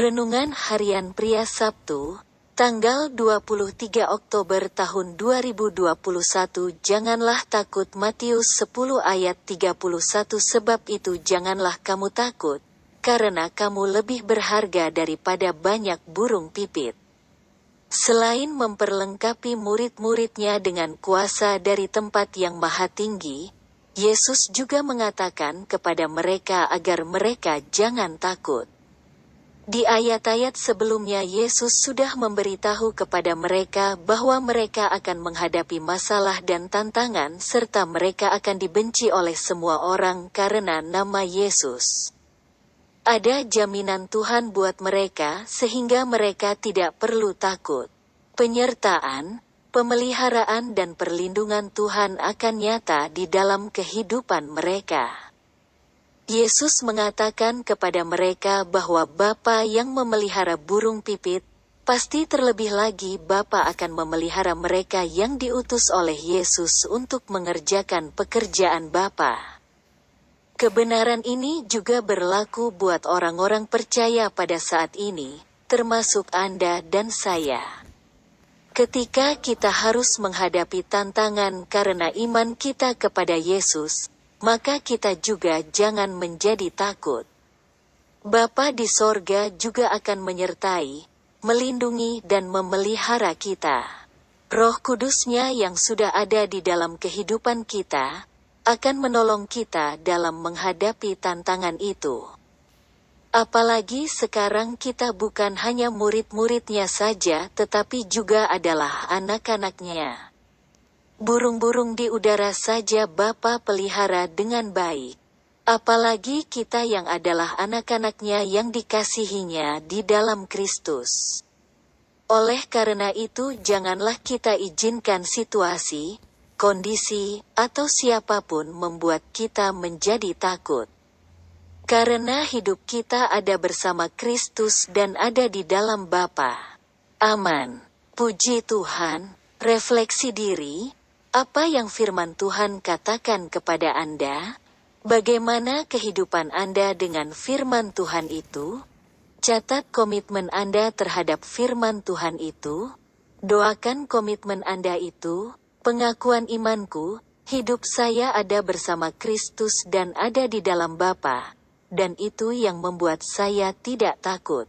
Renungan Harian Pria Sabtu, tanggal 23 Oktober tahun 2021 Janganlah takut Matius 10 ayat 31 Sebab itu janganlah kamu takut, karena kamu lebih berharga daripada banyak burung pipit. Selain memperlengkapi murid-muridnya dengan kuasa dari tempat yang maha tinggi, Yesus juga mengatakan kepada mereka agar mereka jangan takut. Di ayat-ayat sebelumnya Yesus sudah memberitahu kepada mereka bahwa mereka akan menghadapi masalah dan tantangan serta mereka akan dibenci oleh semua orang karena nama Yesus. Ada jaminan Tuhan buat mereka sehingga mereka tidak perlu takut. Penyertaan, pemeliharaan dan perlindungan Tuhan akan nyata di dalam kehidupan mereka. Yesus mengatakan kepada mereka bahwa Bapa yang memelihara burung pipit, pasti terlebih lagi Bapa akan memelihara mereka yang diutus oleh Yesus untuk mengerjakan pekerjaan Bapa. Kebenaran ini juga berlaku buat orang-orang percaya pada saat ini, termasuk Anda dan saya. Ketika kita harus menghadapi tantangan karena iman kita kepada Yesus, maka kita juga jangan menjadi takut. Bapa di sorga juga akan menyertai, melindungi dan memelihara kita. Roh kudusnya yang sudah ada di dalam kehidupan kita, akan menolong kita dalam menghadapi tantangan itu. Apalagi sekarang kita bukan hanya murid-muridnya saja tetapi juga adalah anak-anaknya. Burung-burung di udara saja Bapa pelihara dengan baik. Apalagi kita yang adalah anak-anaknya yang dikasihinya di dalam Kristus. Oleh karena itu janganlah kita izinkan situasi, kondisi, atau siapa pun membuat kita menjadi takut. Karena hidup kita ada bersama Kristus dan ada di dalam Bapa. Aman. Puji Tuhan, refleksi diri, apa yang firman Tuhan katakan kepada Anda? Bagaimana kehidupan Anda dengan firman Tuhan itu? Catat komitmen Anda terhadap firman Tuhan itu. Doakan komitmen Anda itu, pengakuan imanku, hidup saya ada bersama Kristus dan ada di dalam Bapa, dan itu yang membuat saya tidak takut.